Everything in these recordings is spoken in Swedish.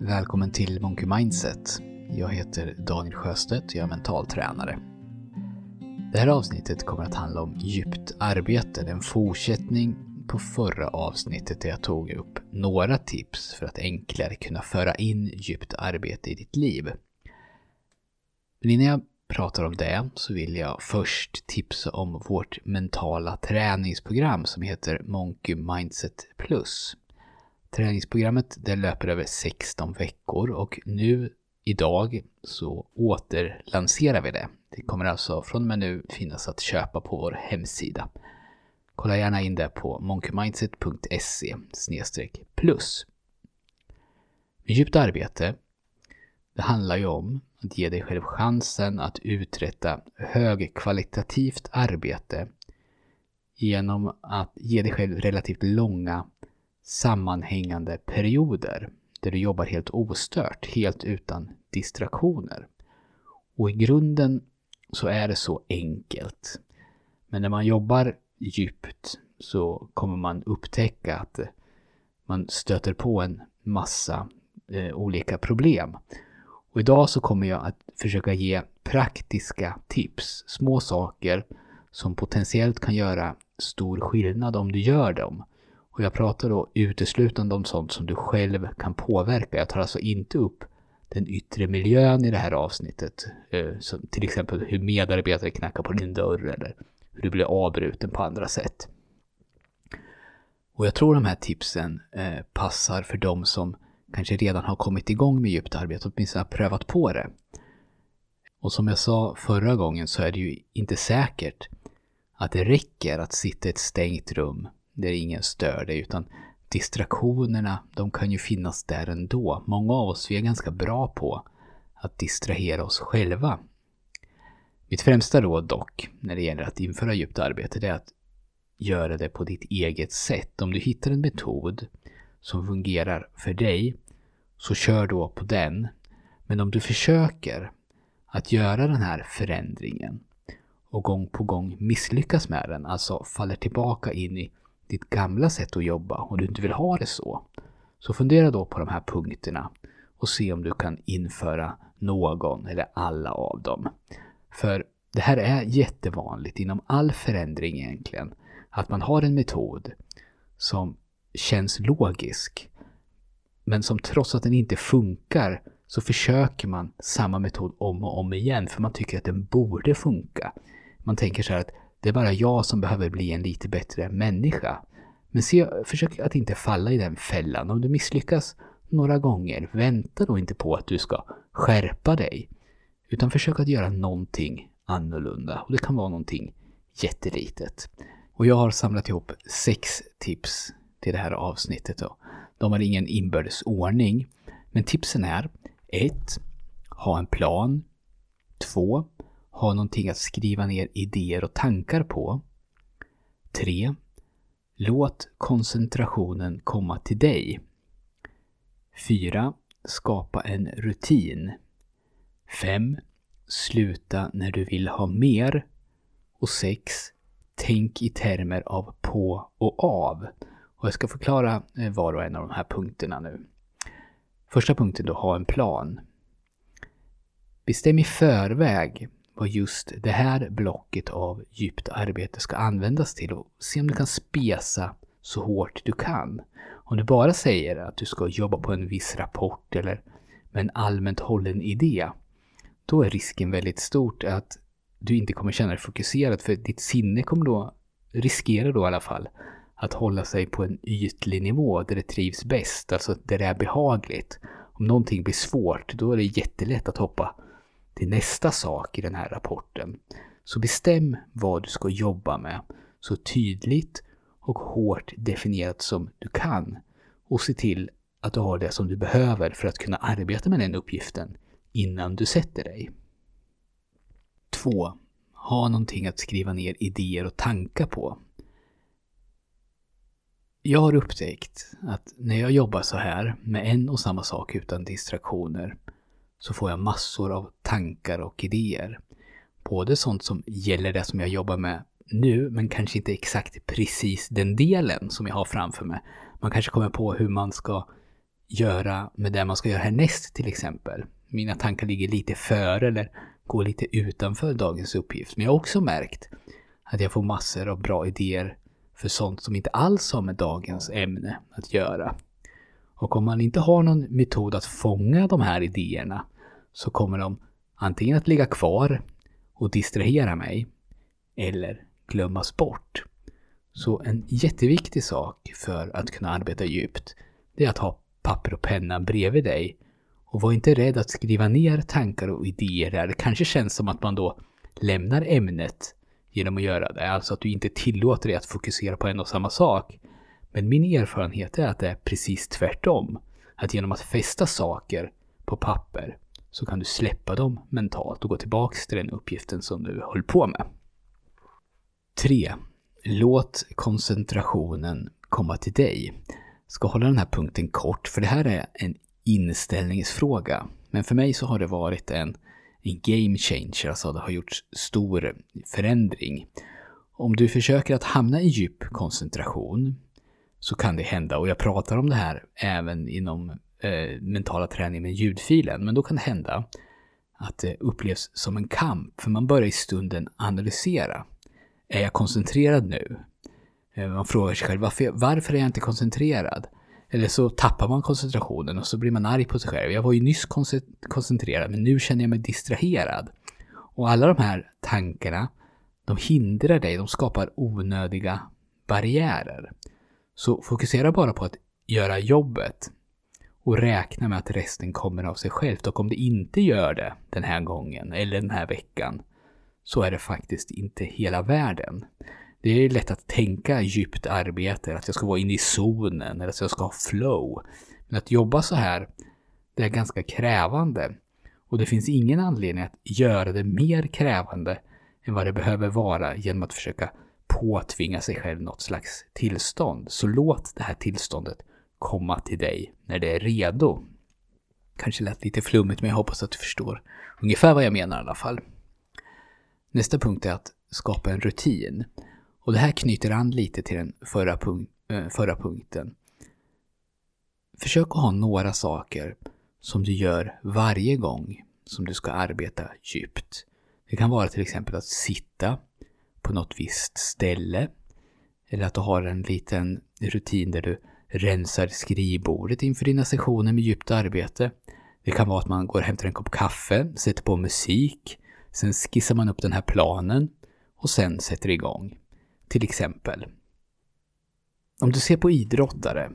Välkommen till Monkey Mindset. Jag heter Daniel Sjöstedt och jag är mentaltränare. Det här avsnittet kommer att handla om djupt arbete. Det är en fortsättning på förra avsnittet där jag tog upp några tips för att enklare kunna föra in djupt arbete i ditt liv. Men innan jag pratar om det så vill jag först tipsa om vårt mentala träningsprogram som heter Monkey Mindset Plus. Träningsprogrammet det löper över 16 veckor och nu idag så återlanserar vi det. Det kommer alltså från och med nu finnas att köpa på vår hemsida. Kolla gärna in det på monkeymindset.se plus. Djupt arbete, det handlar ju om att ge dig själv chansen att uträtta högkvalitativt arbete genom att ge dig själv relativt långa sammanhängande perioder där du jobbar helt ostört, helt utan distraktioner. Och i grunden så är det så enkelt. Men när man jobbar djupt så kommer man upptäcka att man stöter på en massa eh, olika problem. Och idag så kommer jag att försöka ge praktiska tips, små saker som potentiellt kan göra stor skillnad om du gör dem. Och jag pratar då uteslutande om sånt som du själv kan påverka. Jag tar alltså inte upp den yttre miljön i det här avsnittet. Eh, som till exempel hur medarbetare knackar på din dörr eller hur du blir avbruten på andra sätt. Och jag tror de här tipsen eh, passar för de som kanske redan har kommit igång med djupt arbete, åtminstone har prövat på det. Och som jag sa förra gången så är det ju inte säkert att det räcker att sitta i ett stängt rum där ingen stör dig, utan distraktionerna, de kan ju finnas där ändå. Många av oss, vi är ganska bra på att distrahera oss själva. Mitt främsta råd dock, när det gäller att införa djupt arbete, det är att göra det på ditt eget sätt. Om du hittar en metod som fungerar för dig, så kör då på den. Men om du försöker att göra den här förändringen och gång på gång misslyckas med den, alltså faller tillbaka in i ditt gamla sätt att jobba och du inte vill ha det så, så fundera då på de här punkterna och se om du kan införa någon eller alla av dem. För det här är jättevanligt inom all förändring egentligen, att man har en metod som känns logisk, men som trots att den inte funkar så försöker man samma metod om och om igen för man tycker att den borde funka. Man tänker så här att det är bara jag som behöver bli en lite bättre människa. Men se, försök att inte falla i den fällan. Om du misslyckas några gånger, vänta då inte på att du ska skärpa dig. Utan försök att göra någonting annorlunda. Och det kan vara någonting jättelitet. Och jag har samlat ihop sex tips till det här avsnittet. Då. De har ingen inbördes ordning. Men tipsen är 1. Ha en plan. 2 ha någonting att skriva ner idéer och tankar på. 3. Låt koncentrationen komma till dig. 4. Skapa en rutin. 5. Sluta när du vill ha mer. Och 6. Tänk i termer av på och av. Och jag ska förklara eh, var och en av de här punkterna nu. Första punkten då, ha en plan. Bestäm i förväg vad just det här blocket av djupt arbete ska användas till och se om du kan spesa så hårt du kan. Om du bara säger att du ska jobba på en viss rapport eller med en allmänt hållen idé, då är risken väldigt stort att du inte kommer känna dig fokuserad för ditt sinne kommer då, riskera då i alla fall, att hålla sig på en ytlig nivå där det trivs bäst, alltså där det är behagligt. Om någonting blir svårt, då är det jättelätt att hoppa till nästa sak i den här rapporten. Så bestäm vad du ska jobba med så tydligt och hårt definierat som du kan och se till att du har det som du behöver för att kunna arbeta med den uppgiften innan du sätter dig. 2. Ha någonting att skriva ner idéer och tankar på. Jag har upptäckt att när jag jobbar så här med en och samma sak utan distraktioner så får jag massor av tankar och idéer. Både sånt som gäller det som jag jobbar med nu, men kanske inte exakt precis den delen som jag har framför mig. Man kanske kommer på hur man ska göra med det man ska göra härnäst till exempel. Mina tankar ligger lite före eller går lite utanför dagens uppgift. Men jag har också märkt att jag får massor av bra idéer för sånt som inte alls har med dagens ämne att göra. Och om man inte har någon metod att fånga de här idéerna så kommer de antingen att ligga kvar och distrahera mig eller glömmas bort. Så en jätteviktig sak för att kunna arbeta djupt, det är att ha papper och penna bredvid dig. Och var inte rädd att skriva ner tankar och idéer där. Det kanske känns som att man då lämnar ämnet genom att göra det. Alltså att du inte tillåter dig att fokusera på en och samma sak. Men min erfarenhet är att det är precis tvärtom. Att genom att fästa saker på papper så kan du släppa dem mentalt och gå tillbaks till den uppgiften som du höll på med. 3. Låt koncentrationen komma till dig. Jag ska hålla den här punkten kort, för det här är en inställningsfråga. Men för mig så har det varit en, en game changer, alltså det har gjort stor förändring. Om du försöker att hamna i djup koncentration så kan det hända, och jag pratar om det här även inom eh, mentala träning med ljudfilen, men då kan det hända att det upplevs som en kamp, för man börjar i stunden analysera. Är jag koncentrerad nu? Eh, man frågar sig själv, varför, varför är jag inte koncentrerad? Eller så tappar man koncentrationen och så blir man arg på sig själv. Jag var ju nyss koncentrerad, men nu känner jag mig distraherad. Och alla de här tankarna, de hindrar dig, de skapar onödiga barriärer. Så fokusera bara på att göra jobbet och räkna med att resten kommer av sig självt. Och om det inte gör det den här gången eller den här veckan så är det faktiskt inte hela världen. Det är lätt att tänka djupt arbete, att jag ska vara inne i zonen eller att jag ska ha flow. Men att jobba så här, det är ganska krävande. Och det finns ingen anledning att göra det mer krävande än vad det behöver vara genom att försöka påtvinga sig själv något slags tillstånd. Så låt det här tillståndet komma till dig när det är redo. Kanske lät lite flummigt men jag hoppas att du förstår ungefär vad jag menar i alla fall. Nästa punkt är att skapa en rutin. Och det här knyter an lite till den förra, punk äh, eh, förra punkten. Försök att ha några saker som du gör varje gång som du ska arbeta djupt. Det kan vara till exempel att sitta på något visst ställe. Eller att du har en liten rutin där du rensar skrivbordet inför dina sessioner med djupt arbete. Det kan vara att man går och hämtar en kopp kaffe, sätter på musik, sen skissar man upp den här planen och sen sätter igång. Till exempel. Om du ser på idrottare,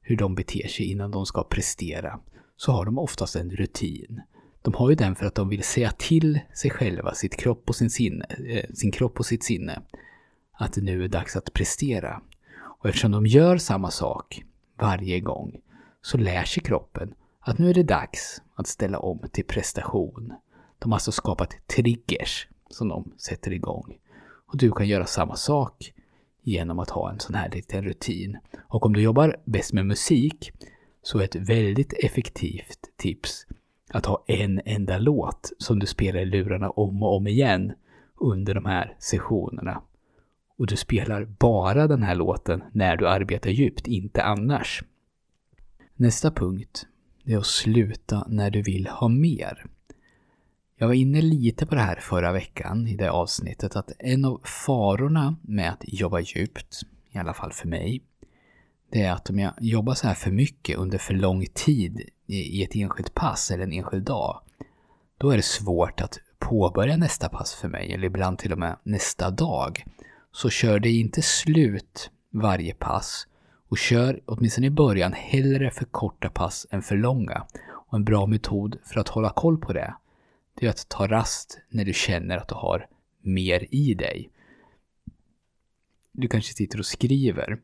hur de beter sig innan de ska prestera, så har de oftast en rutin. De har ju den för att de vill säga till sig själva, sitt kropp och sin, sinne, eh, sin kropp och sitt sinne, att det nu är dags att prestera. Och eftersom de gör samma sak varje gång så lär sig kroppen att nu är det dags att ställa om till prestation. De har alltså skapat triggers som de sätter igång. Och du kan göra samma sak genom att ha en sån här liten rutin. Och om du jobbar bäst med musik så är ett väldigt effektivt tips att ha en enda låt som du spelar i lurarna om och om igen under de här sessionerna. Och du spelar bara den här låten när du arbetar djupt, inte annars. Nästa punkt är att sluta när du vill ha mer. Jag var inne lite på det här förra veckan i det avsnittet att en av farorna med att jobba djupt, i alla fall för mig, det är att om jag jobbar så här för mycket under för lång tid i ett enskilt pass eller en enskild dag, då är det svårt att påbörja nästa pass för mig, eller ibland till och med nästa dag. Så kör det inte slut varje pass och kör åtminstone i början hellre för korta pass än för långa. Och en bra metod för att hålla koll på det, det är att ta rast när du känner att du har mer i dig. Du kanske sitter och skriver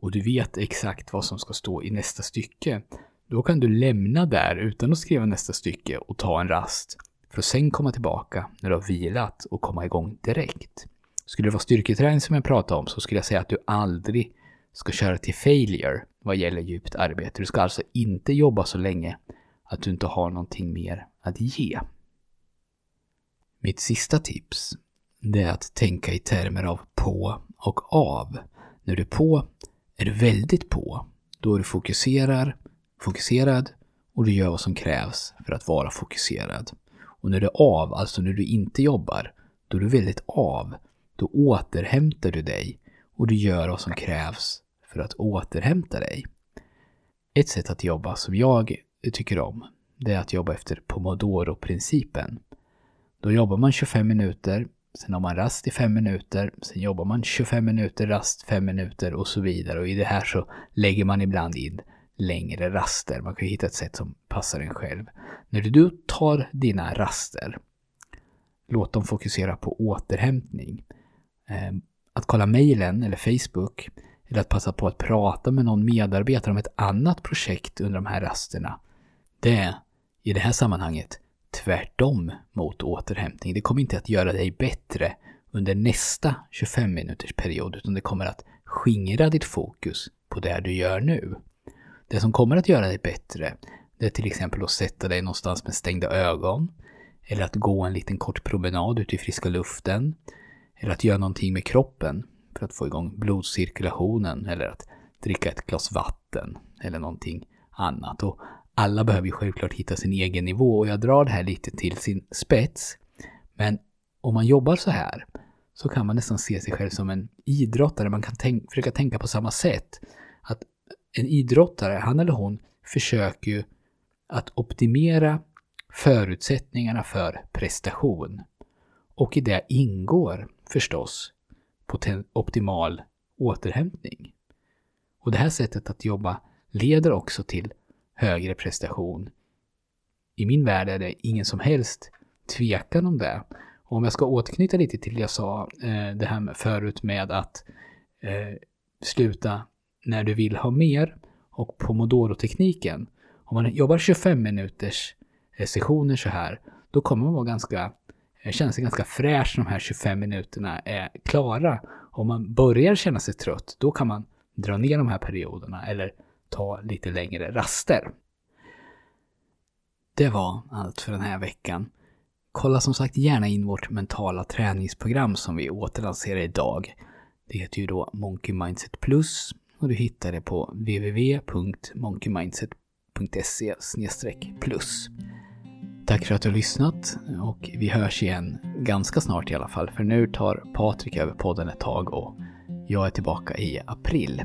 och du vet exakt vad som ska stå i nästa stycke. Då kan du lämna där utan att skriva nästa stycke och ta en rast för att sen komma tillbaka när du har vilat och komma igång direkt. Skulle det vara styrketräning som jag pratar om så skulle jag säga att du aldrig ska köra till failure vad gäller djupt arbete. Du ska alltså inte jobba så länge att du inte har någonting mer att ge. Mitt sista tips, det är att tänka i termer av på och av. När du är på är du väldigt på. Då är du fokuserar, fokuserad och du gör vad som krävs för att vara fokuserad. Och när du är av, alltså när du inte jobbar, då är du väldigt av. Då återhämtar du dig och du gör vad som krävs för att återhämta dig. Ett sätt att jobba som jag tycker om, det är att jobba efter Pomodoro-principen. Då jobbar man 25 minuter, sen har man rast i fem minuter, sen jobbar man 25 minuter, rast 5 minuter och så vidare. Och i det här så lägger man ibland in längre raster. Man kan hitta ett sätt som passar en själv. När du tar dina raster, låt dem fokusera på återhämtning. Ehm, att kolla mejlen eller Facebook eller att passa på att prata med någon medarbetare om ett annat projekt under de här rasterna. Det är, i det här sammanhanget, tvärtom mot återhämtning. Det kommer inte att göra dig bättre under nästa 25 minuters period, utan det kommer att skingra ditt fokus på det du gör nu. Det som kommer att göra dig bättre, det är till exempel att sätta dig någonstans med stängda ögon, eller att gå en liten kort promenad ute i friska luften, eller att göra någonting med kroppen för att få igång blodcirkulationen, eller att dricka ett glas vatten, eller någonting annat. Och alla behöver ju självklart hitta sin egen nivå och jag drar det här lite till sin spets. Men om man jobbar så här så kan man nästan se sig själv som en idrottare. Man kan tänk försöka tänka på samma sätt. Att en idrottare, han eller hon, försöker ju att optimera förutsättningarna för prestation. Och i det ingår förstås optimal återhämtning. Och det här sättet att jobba leder också till högre prestation. I min värld är det ingen som helst tvekan om det. Och om jag ska återknyta lite till det jag sa eh, det här med förut med att eh, sluta när du vill ha mer och pomodoro-tekniken. Om man jobbar 25 minuters eh, sessioner så här, då kommer man vara ganska, eh, känna sig ganska fräsch när de här 25 minuterna är klara. Om man börjar känna sig trött, då kan man dra ner de här perioderna eller ta lite längre raster. Det var allt för den här veckan. Kolla som sagt gärna in vårt mentala träningsprogram som vi återlanserar idag. Det heter ju då Monkey Mindset Plus och du hittar det på www.monkeymindset.se plus. Tack för att du har lyssnat och vi hörs igen ganska snart i alla fall för nu tar Patrik över podden ett tag och jag är tillbaka i april.